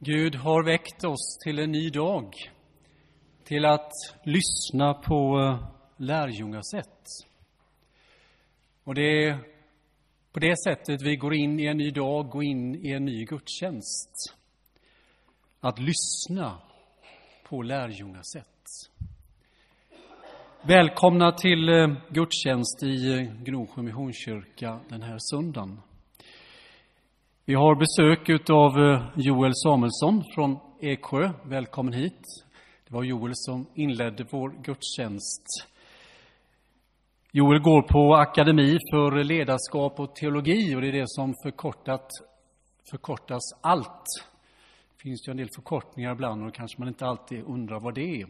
Gud har väckt oss till en ny dag, till att lyssna på lärjungasätt. Och det är på det sättet vi går in i en ny dag, går in i en ny gudstjänst. Att lyssna på lärjungasätt. Välkomna till eh, gudstjänst i eh, Gnosjö Missionskyrka den här söndagen. Vi har besök av eh, Joel Samuelsson från Eksjö. Välkommen hit. Det var Joel som inledde vår gudstjänst. Joel går på Akademi för ledarskap och teologi och det är det som förkortat, förkortas ALLT. Det finns ju en del förkortningar ibland och kanske man inte alltid undrar vad det är.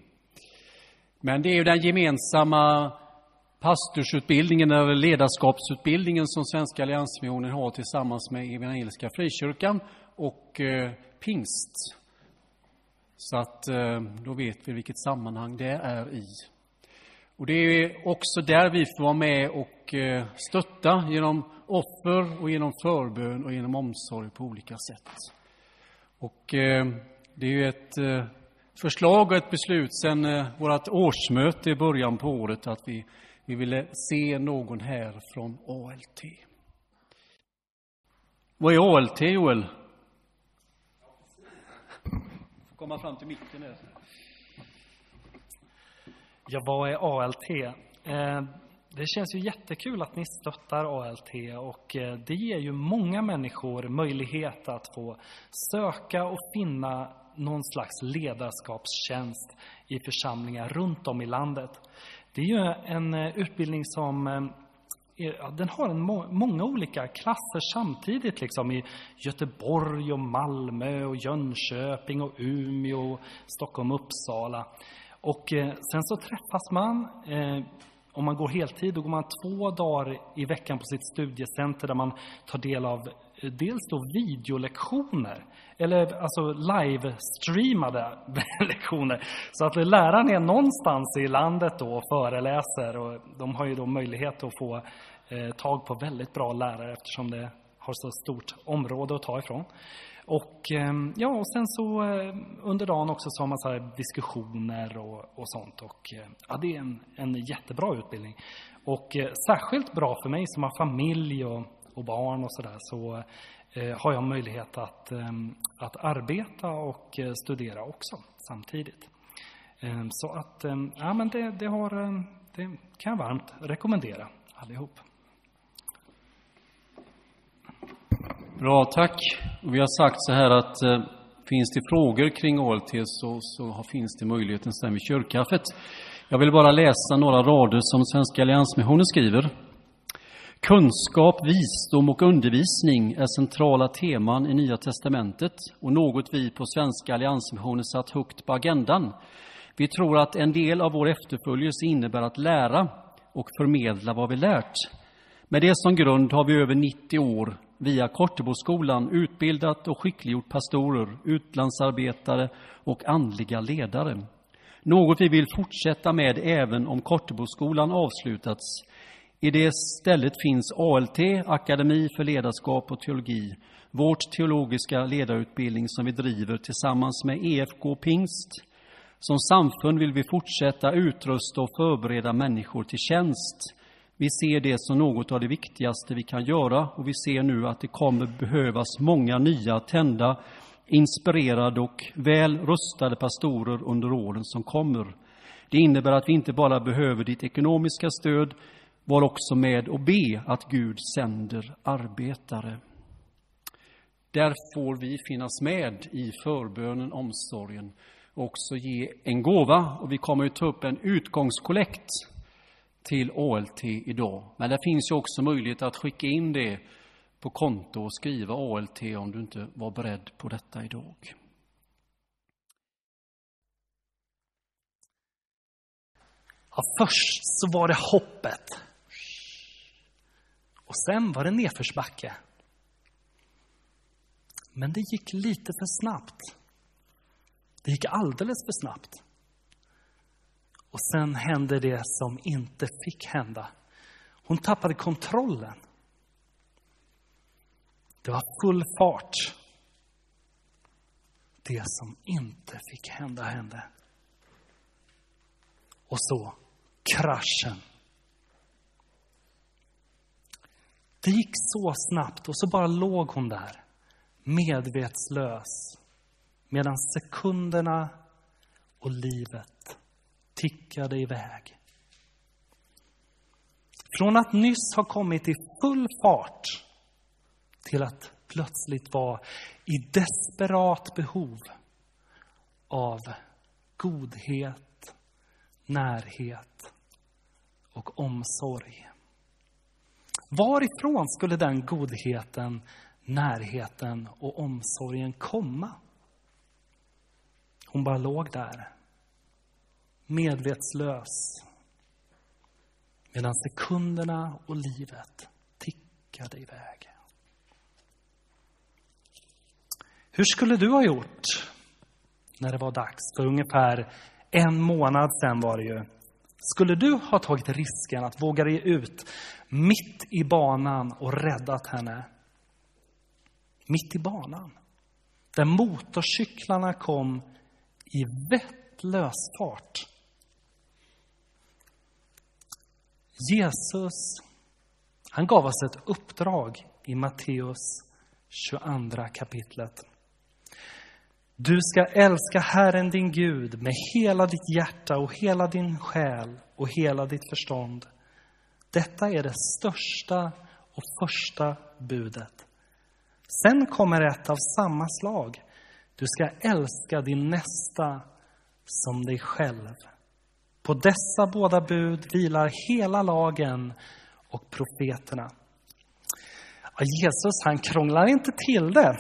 Men det är ju den gemensamma pastorsutbildningen eller ledarskapsutbildningen som Svenska Alliansmissionen har tillsammans med Evangeliska Frikyrkan och eh, pingst. Så att eh, då vet vi vilket sammanhang det är i. Och det är också där vi får vara med och eh, stötta genom offer och genom förbön och genom omsorg på olika sätt. Och eh, det är ju ett eh, förslag och ett beslut sedan eh, vårt årsmöte i början på året att vi vi ville se någon här från ALT. Vad är ALT, Joel? Komma fram till mitten här. Ja, vad är ALT? Eh, det känns ju jättekul att ni stöttar ALT och eh, det ger ju många människor möjlighet att få söka och finna någon slags ledarskapstjänst i församlingar runt om i landet. Det är ju en eh, utbildning som eh, den har en må många olika klasser samtidigt, liksom i Göteborg och Malmö och Jönköping och Umeå, Stockholm och Uppsala. Och eh, sen så träffas man, eh, om man går heltid, då går man två dagar i veckan på sitt studiecenter där man tar del av dels då videolektioner, eller alltså livestreamade lektioner. Så att läraren är någonstans i landet då och föreläser och de har ju då möjlighet att få eh, tag på väldigt bra lärare eftersom det har så stort område att ta ifrån. Och, ehm, ja, och sen så eh, under dagen också så har man så diskussioner och, och sånt. Och, eh, ja, det är en, en jättebra utbildning. Och eh, särskilt bra för mig som har familj och och barn och sådär så eh, har jag möjlighet att, ehm, att arbeta och eh, studera också samtidigt. Ehm, så att, ehm, ja men det, det, har, det kan jag varmt rekommendera allihop. Bra, tack. Vi har sagt så här att eh, finns det frågor kring ALT så, så finns det möjligheten sen vid kyrkkaffet. Jag vill bara läsa några rader som Svenska Alliansmissionen skriver. Kunskap, visdom och undervisning är centrala teman i Nya testamentet och något vi på Svenska Alliansmissionen satt högt på agendan. Vi tror att en del av vår efterföljelse innebär att lära och förmedla vad vi lärt. Med det som grund har vi över 90 år via Korteboskolan utbildat och skickliggjort pastorer, utlandsarbetare och andliga ledare. Något vi vill fortsätta med även om Korteboskolan avslutats i det stället finns ALT, Akademi för ledarskap och teologi, vårt teologiska ledarutbildning som vi driver tillsammans med EFK Pingst. Som samfund vill vi fortsätta utrusta och förbereda människor till tjänst. Vi ser det som något av det viktigaste vi kan göra och vi ser nu att det kommer behövas många nya, tända, inspirerade och väl rustade pastorer under åren som kommer. Det innebär att vi inte bara behöver ditt ekonomiska stöd var också med och be att Gud sänder arbetare. Där får vi finnas med i förbönen, omsorgen och också ge en gåva. Och vi kommer att ta upp en utgångskollekt till ALT idag. Men det finns ju också möjlighet att skicka in det på konto och skriva ALT om du inte var beredd på detta idag. Ja, först så var det hoppet. Och sen var det nedförsbacke. Men det gick lite för snabbt. Det gick alldeles för snabbt. Och sen hände det som inte fick hända. Hon tappade kontrollen. Det var full fart. det som inte fick hända hände. Och så kraschen. Det gick så snabbt och så bara låg hon där, medvetslös, medan sekunderna och livet tickade iväg. Från att nyss ha kommit i full fart till att plötsligt vara i desperat behov av godhet, närhet och omsorg. Varifrån skulle den godheten, närheten och omsorgen komma? Hon bara låg där, medvetslös, medan sekunderna och livet tickade iväg. Hur skulle du ha gjort när det var dags? För ungefär en månad sen var det ju. Skulle du ha tagit risken att våga dig ut mitt i banan och räddat henne? Mitt i banan. Där motorcyklarna kom i vettlös fart. Jesus, han gav oss ett uppdrag i Matteus 22 kapitlet. Du ska älska Herren din Gud med hela ditt hjärta och hela din själ och hela ditt förstånd. Detta är det största och första budet. Sen kommer ett av samma slag. Du ska älska din nästa som dig själv. På dessa båda bud vilar hela lagen och profeterna. Ja, Jesus han krånglar inte till det.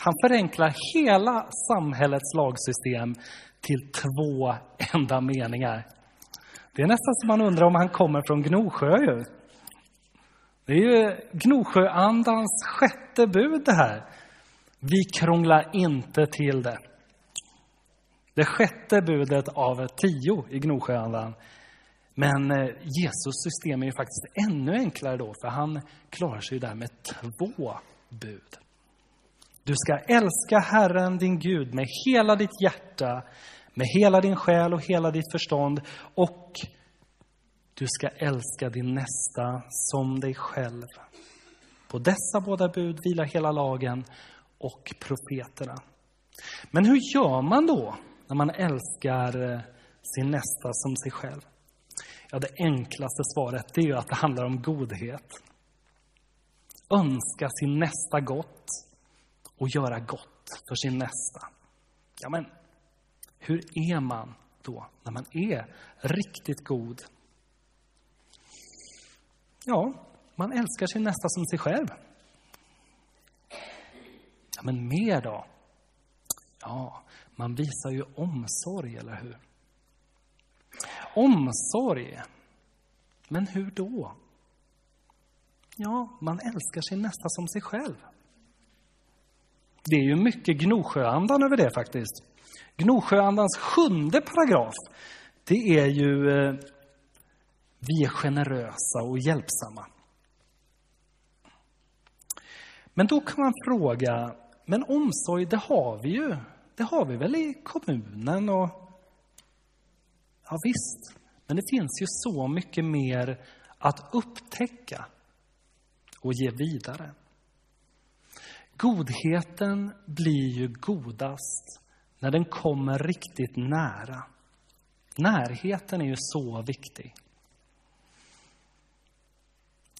Han förenklar hela samhällets lagsystem till två enda meningar. Det är nästan som man undrar om han kommer från Gnosjö. Ju. Det är ju Gnosjöandans sjätte bud det här. Vi krånglar inte till det. Det sjätte budet av tio i Gnosjöandan. Men eh, Jesus system är ju faktiskt ännu enklare då, för han klarar sig ju där med två bud. Du ska älska Herren din Gud med hela ditt hjärta, med hela din själ och hela ditt förstånd och du ska älska din nästa som dig själv. På dessa båda bud vilar hela lagen och profeterna. Men hur gör man då när man älskar eh, sin nästa som sig själv? Ja, det enklaste svaret är ju att det handlar om godhet. Önska sin nästa gott och göra gott för sin nästa. Ja, men hur är man då när man är riktigt god? Ja, man älskar sin nästa som sig själv. Ja, men mer då? Ja, man visar ju omsorg, eller hur? Omsorg. Men hur då? Ja, man älskar sin nästa som sig själv. Det är ju mycket Gnosjöandan över det faktiskt. Gnosjöandans sjunde paragraf, det är ju eh, vi är generösa och hjälpsamma. Men då kan man fråga, men omsorg det har vi ju. Det har vi väl i kommunen och ja visst, men det finns ju så mycket mer att upptäcka och ge vidare. Godheten blir ju godast när den kommer riktigt nära. Närheten är ju så viktig.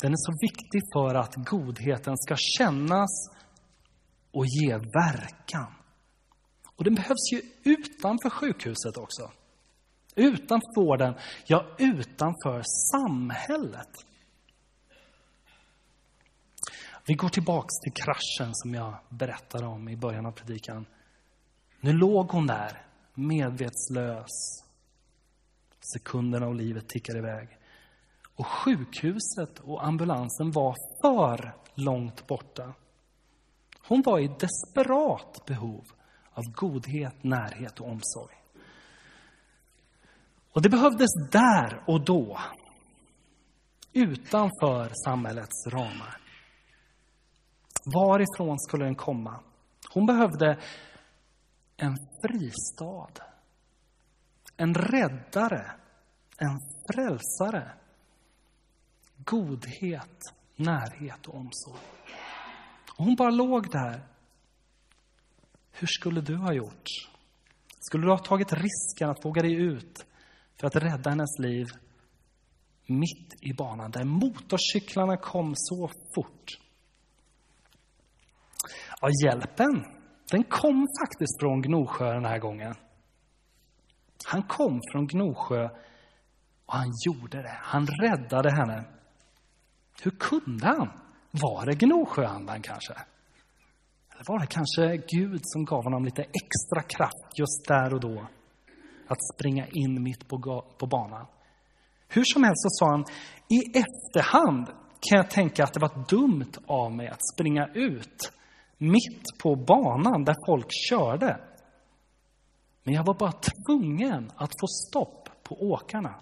Den är så viktig för att godheten ska kännas och ge verkan. Och den behövs ju utanför sjukhuset också. Utanför vården, ja utanför samhället. Vi går tillbaks till kraschen som jag berättade om i början av predikan. Nu låg hon där, medvetslös. Sekunderna och livet tickade iväg. Och sjukhuset och ambulansen var för långt borta. Hon var i desperat behov av godhet, närhet och omsorg. Och det behövdes där och då, utanför samhällets ramar. Varifrån skulle den komma? Hon behövde en fristad, en räddare, en frälsare, godhet, närhet och omsorg. Och hon bara låg där. Hur skulle du ha gjort? Skulle du ha tagit risken att våga dig ut för att rädda hennes liv mitt i banan där motorcyklarna kom så fort? Ja, hjälpen, den kom faktiskt från Gnosjö den här gången. Han kom från Gnosjö och han gjorde det. Han räddade henne. Hur kunde han? Var det Gnosjöandan kanske? Eller var det kanske Gud som gav honom lite extra kraft just där och då att springa in mitt på, på banan? Hur som helst så sa han, i efterhand kan jag tänka att det var dumt av mig att springa ut mitt på banan där folk körde. Men jag var bara tvungen att få stopp på åkarna.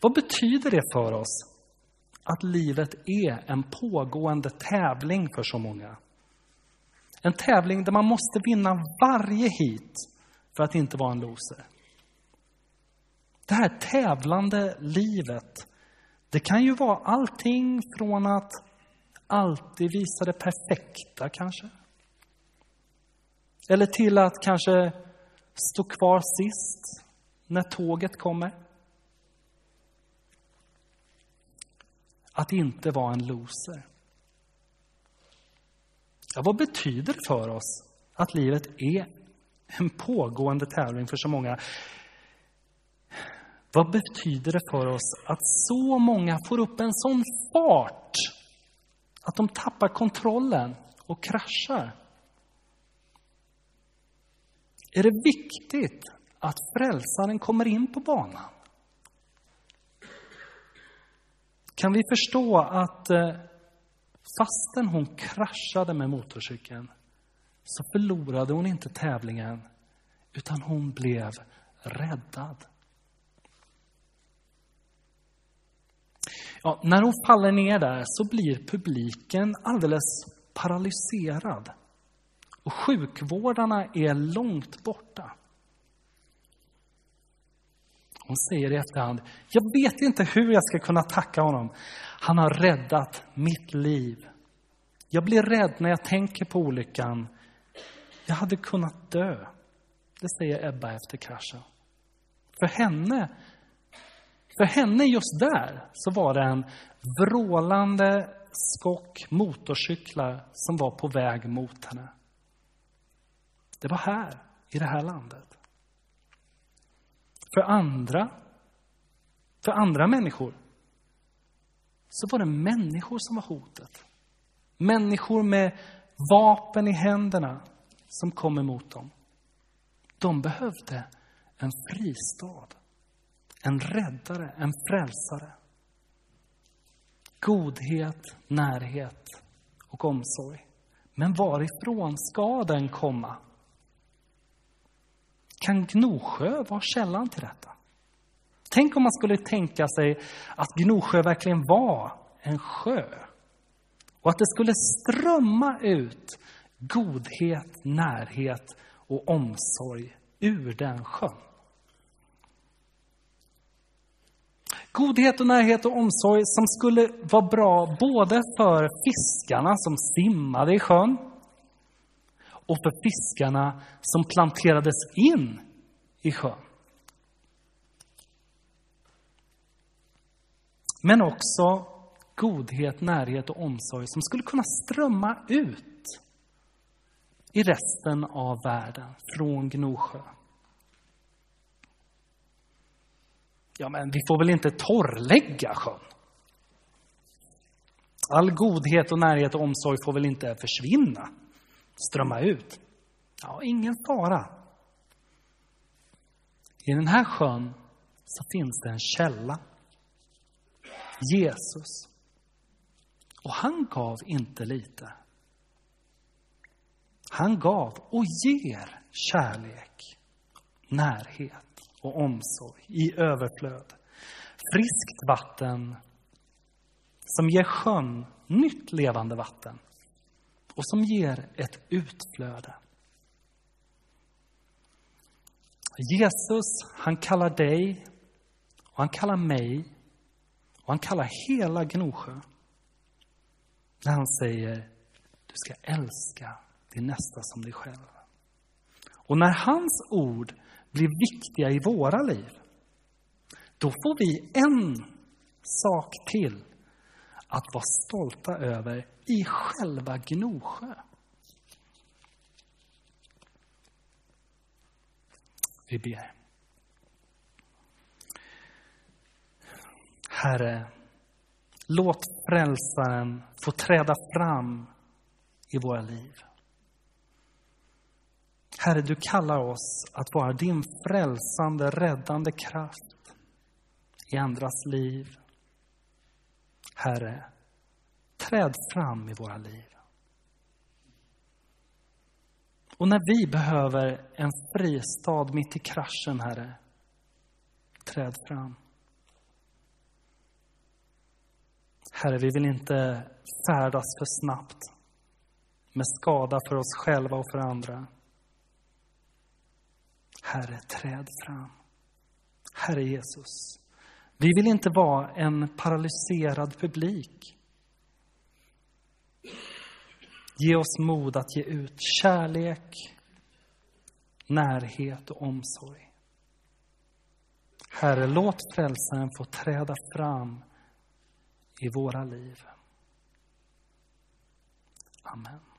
Vad betyder det för oss att livet är en pågående tävling för så många? En tävling där man måste vinna varje hit för att inte vara en loser. Det här tävlande livet, det kan ju vara allting från att alltid visa det perfekta kanske. Eller till att kanske stå kvar sist när tåget kommer. Att inte vara en loser. Ja, vad betyder det för oss att livet är en pågående tävling för så många? Vad betyder det för oss att så många får upp en sån fart att de tappar kontrollen och kraschar? Är det viktigt att frälsaren kommer in på banan? Kan vi förstå att eh, fastän hon kraschade med motorcykeln så förlorade hon inte tävlingen utan hon blev räddad. Ja, när hon faller ner där så blir publiken alldeles paralyserad. Och sjukvårdarna är långt borta. Hon säger i efterhand, jag vet inte hur jag ska kunna tacka honom. Han har räddat mitt liv. Jag blir rädd när jag tänker på olyckan. Jag hade kunnat dö. Det säger Ebba efter kraschen. För henne, för henne just där så var det en vrålande skock motorcyklar som var på väg mot henne. Det var här, i det här landet. För andra, för andra människor, så var det människor som var hotet. Människor med vapen i händerna som kom emot dem. De behövde en fristad, en räddare, en frälsare. Godhet, närhet och omsorg. Men varifrån ska den komma? Kan Gnosjö vara källan till detta? Tänk om man skulle tänka sig att Gnosjö verkligen var en sjö och att det skulle strömma ut godhet, närhet och omsorg ur den sjön. Godhet och närhet och omsorg som skulle vara bra både för fiskarna som simmade i sjön och för fiskarna som planterades in i sjön. Men också godhet, närhet och omsorg som skulle kunna strömma ut i resten av världen från Gnosjö. Ja, men vi får väl inte torrlägga sjön? All godhet och närhet och omsorg får väl inte försvinna? strömma ut. Ja, ingen fara. I den här sjön så finns det en källa. Jesus. Och han gav inte lite. Han gav och ger kärlek, närhet och omsorg i överflöd. Friskt vatten som ger sjön nytt levande vatten och som ger ett utflöde. Jesus, han kallar dig och han kallar mig och han kallar hela Gnosjö när han säger du ska älska din nästa som dig själv. Och när hans ord blir viktiga i våra liv, då får vi en sak till att vara stolta över i själva Gnosjö. Vi ber. Herre, låt frälsaren få träda fram i våra liv. Herre, du kallar oss att vara din frälsande, räddande kraft i andras liv. Herre, träd fram i våra liv. Och när vi behöver en fristad mitt i kraschen, Herre, träd fram. Herre, vi vill inte färdas för snabbt med skada för oss själva och för andra. Herre, träd fram. Herre Jesus, vi vill inte vara en paralyserad publik. Ge oss mod att ge ut kärlek, närhet och omsorg. Herre, låt frälsaren få träda fram i våra liv. Amen.